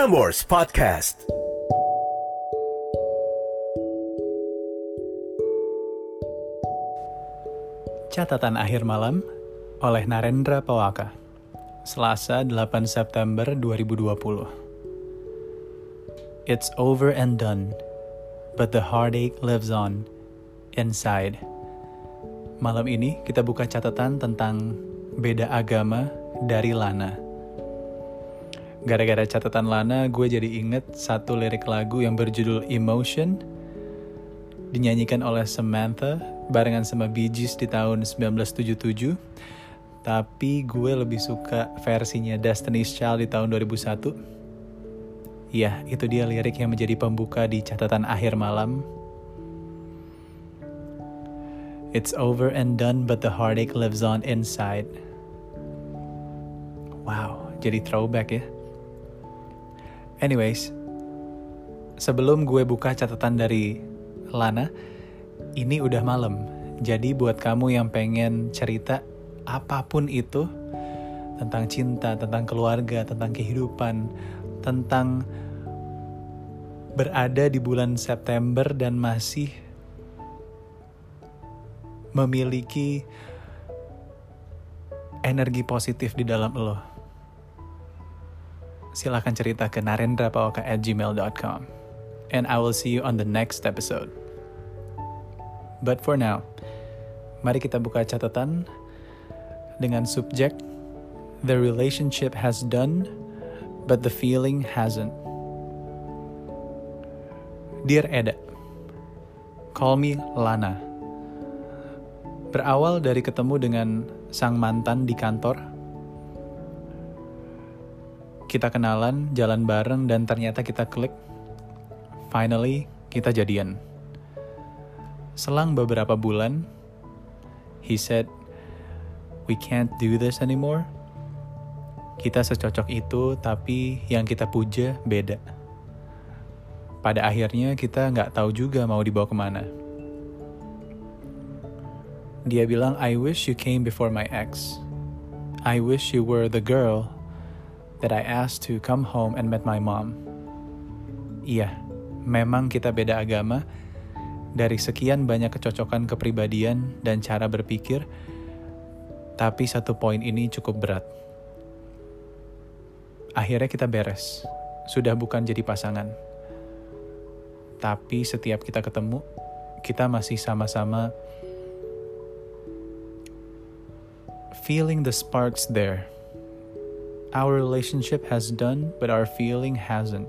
Prambors Podcast. Catatan akhir malam oleh Narendra Pawaka. Selasa 8 September 2020. It's over and done, but the heartache lives on inside. Malam ini kita buka catatan tentang beda agama dari Lana. Gara-gara catatan Lana, gue jadi inget satu lirik lagu yang berjudul Emotion dinyanyikan oleh Samantha barengan sama Bee Gees di tahun 1977. Tapi gue lebih suka versinya Destiny's Child di tahun 2001. Ya, itu dia lirik yang menjadi pembuka di catatan akhir malam. It's over and done but the heartache lives on inside. Wow, jadi throwback ya. Anyways, sebelum gue buka catatan dari Lana, ini udah malam. Jadi buat kamu yang pengen cerita apa pun itu tentang cinta, tentang keluarga, tentang kehidupan, tentang berada di bulan September dan masih memiliki energi positif di dalam lo. Silahkan cerita ke narendrapawaka at gmail.com. And I will see you on the next episode. But for now, mari kita buka catatan dengan subjek The relationship has done, but the feeling hasn't. Dear Eda, call me Lana. Berawal dari ketemu dengan sang mantan di kantor, kita kenalan, jalan bareng, dan ternyata kita klik. Finally, kita jadian. Selang beberapa bulan, he said, "We can't do this anymore." Kita secocok itu, tapi yang kita puja beda. Pada akhirnya kita nggak tahu juga mau dibawa ke mana. Dia bilang, I wish you came before my ex. I wish you were the girl that I asked to come home and met my mom. Iya, memang kita beda agama. Dari sekian banyak kecocokan kepribadian dan cara berpikir, tapi satu poin ini cukup berat. Akhirnya kita beres, sudah bukan jadi pasangan. Tapi setiap kita ketemu, kita masih sama-sama feeling the sparks there. Our relationship has done, but our feeling hasn't.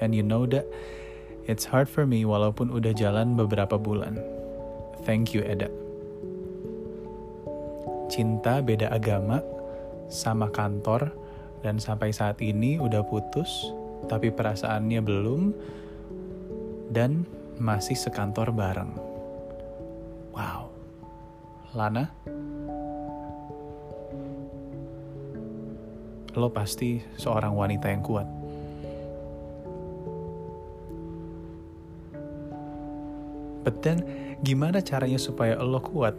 And you know that it's hard for me walaupun udah jalan beberapa bulan. Thank you, Eda. Cinta beda agama, sama kantor, dan sampai saat ini udah putus, tapi perasaannya belum, dan masih sekantor bareng. Wow. Lana? Lo pasti seorang wanita yang kuat. But then, gimana caranya supaya lo kuat?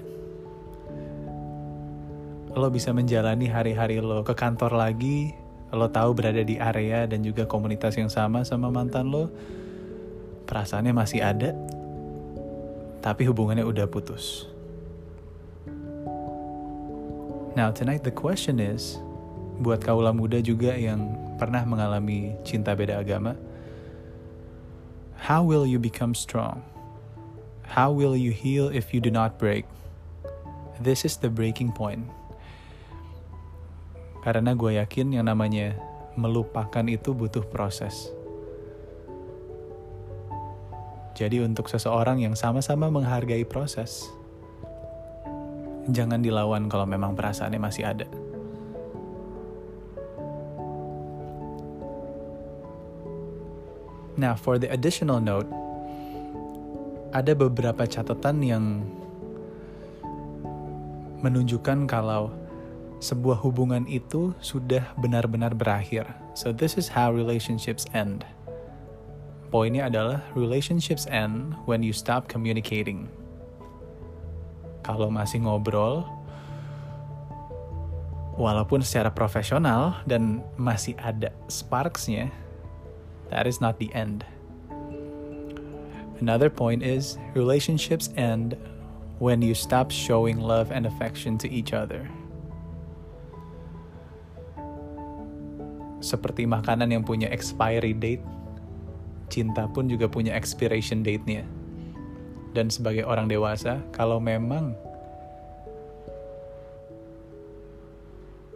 Lo bisa menjalani hari-hari lo ke kantor lagi, lo tahu berada di area dan juga komunitas yang sama sama mantan lo, perasaannya masih ada, tapi hubungannya udah putus. Now tonight the question is, buat kaula muda juga yang pernah mengalami cinta beda agama, how will you become strong? How will you heal if you do not break? This is the breaking point. Karena gue yakin yang namanya melupakan itu butuh proses. Jadi untuk seseorang yang sama-sama menghargai proses, jangan dilawan kalau memang perasaannya masih ada. Nah, for the additional note, ada beberapa catatan yang menunjukkan kalau sebuah hubungan itu sudah benar-benar berakhir. So this is how relationships end. Poinnya adalah relationships end when you stop communicating. Kalau masih ngobrol, walaupun secara profesional dan masih ada sparksnya, That is not the end. Another point is relationships end when you stop showing love and affection to each other. Seperti makanan yang punya expiry date, cinta pun juga punya expiration date-nya. Dan sebagai orang dewasa, kalau memang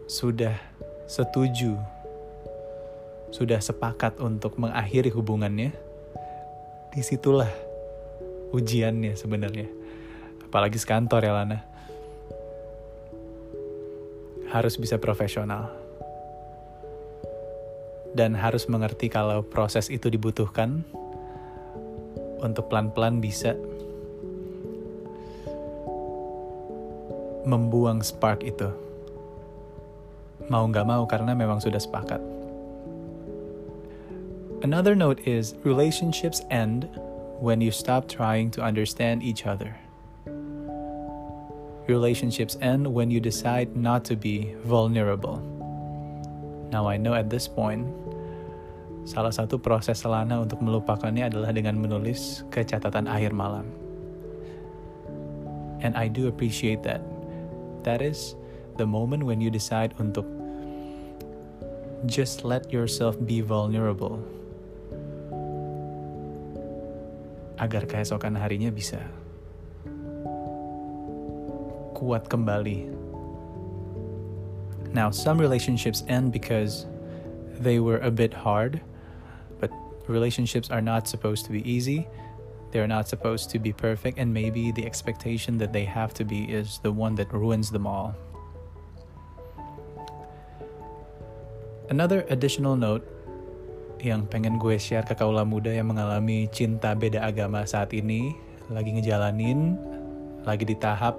sudah setuju, sudah sepakat untuk mengakhiri hubungannya, di situlah ujiannya sebenarnya. Apalagi sekantor ya Lana. Harus bisa profesional. Dan harus mengerti kalau proses itu dibutuhkan untuk pelan-pelan bisa membuang spark itu. Mau nggak mau karena memang sudah sepakat another note is relationships end when you stop trying to understand each other Relationships end when you decide not to be vulnerable. Now I know at this point, salah satu proses Selana untuk melupakannya adalah dengan menulis ke catatan akhir malam. And I do appreciate that. That is the moment when you decide untuk just let yourself be vulnerable. Agar keesokan harinya bisa kuat kembali. Now, some relationships end because they were a bit hard, but relationships are not supposed to be easy. They're not supposed to be perfect, and maybe the expectation that they have to be is the one that ruins them all. Another additional note yang pengen gue share ke kaula muda yang mengalami cinta beda agama saat ini, lagi ngejalanin, lagi di tahap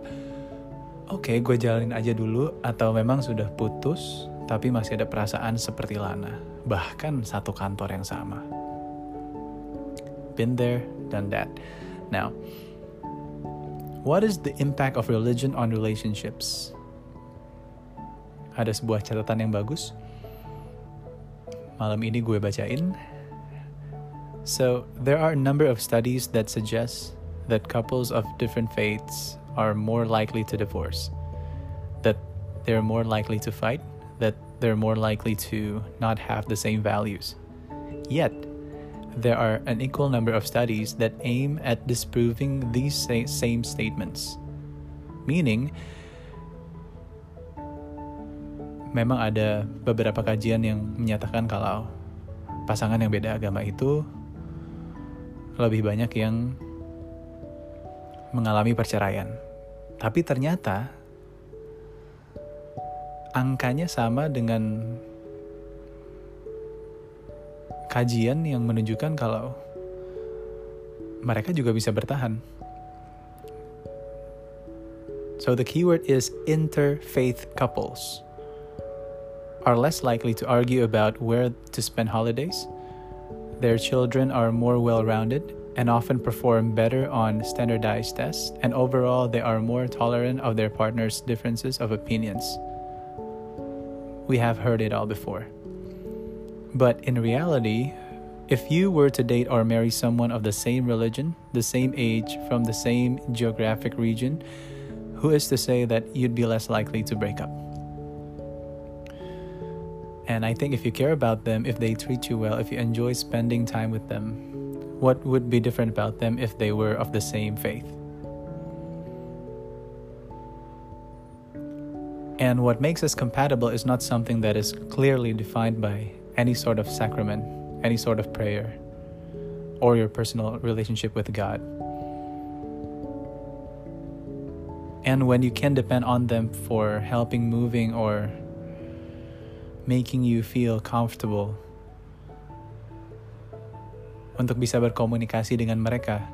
oke okay, gue jalanin aja dulu atau memang sudah putus tapi masih ada perasaan seperti Lana bahkan satu kantor yang sama. Been there done that. Now what is the impact of religion on relationships? Ada sebuah catatan yang bagus malam ini gue bacain so there are a number of studies that suggest that couples of different faiths are more likely to divorce, that they're more likely to fight, that they're more likely to not have the same values. Yet, there are an equal number of studies that aim at disproving these same statements. Meaning, memang ada beberapa kajian yang menyatakan kalau pasangan yang beda agama itu lebih banyak yang mengalami perceraian. Tapi ternyata angkanya sama dengan kajian yang menunjukkan kalau mereka juga bisa bertahan. So the keyword is interfaith couples are less likely to argue about where to spend holidays. Their children are more well-rounded and often perform better on standardized tests, and overall, they are more tolerant of their partner's differences of opinions. We have heard it all before. But in reality, if you were to date or marry someone of the same religion, the same age, from the same geographic region, who is to say that you'd be less likely to break up? And I think if you care about them, if they treat you well, if you enjoy spending time with them, what would be different about them if they were of the same faith? And what makes us compatible is not something that is clearly defined by any sort of sacrament, any sort of prayer, or your personal relationship with God. And when you can depend on them for helping, moving, or making you feel comfortable untuk bisa berkomunikasi dengan mereka.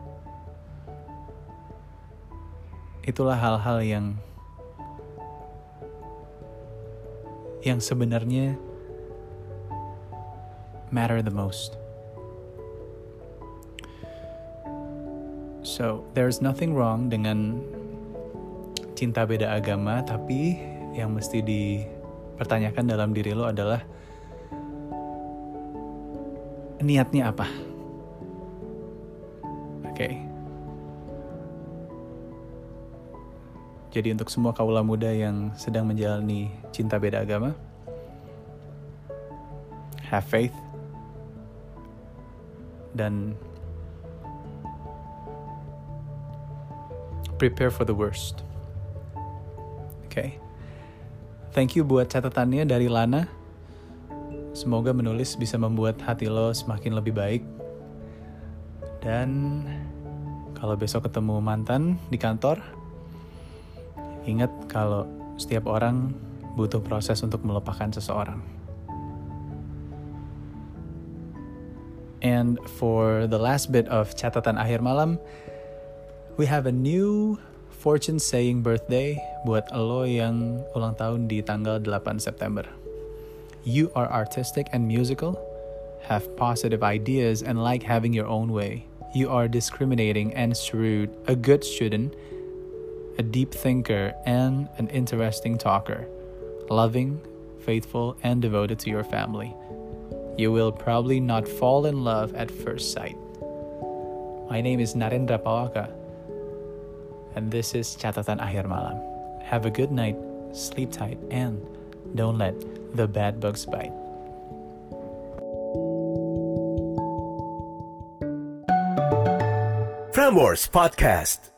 Itulah hal-hal yang yang sebenarnya matter the most. So, there's nothing wrong dengan cinta beda agama, tapi yang mesti dipertanyakan dalam diri lo adalah niatnya apa? Oke. Okay. Jadi untuk semua kaula muda yang sedang menjalani cinta beda agama, have faith dan prepare for the worst. Oke. Okay. Thank you buat catatannya dari Lana. Semoga menulis bisa membuat hati lo semakin lebih baik. Dan kalau besok ketemu mantan di kantor, ingat kalau setiap orang butuh proses untuk melupakan seseorang. And for the last bit of catatan akhir malam, we have a new fortune saying birthday buat lo yang ulang tahun di tanggal 8 September. You are artistic and musical, have positive ideas and like having your own way. You are discriminating and shrewd, a good student, a deep thinker, and an interesting talker. Loving, faithful, and devoted to your family. You will probably not fall in love at first sight. My name is Narendra Pawaka and this is Catatan Akhir Malam. Have a good night, sleep tight, and don't let the bad bugs bite. Frameworks Podcast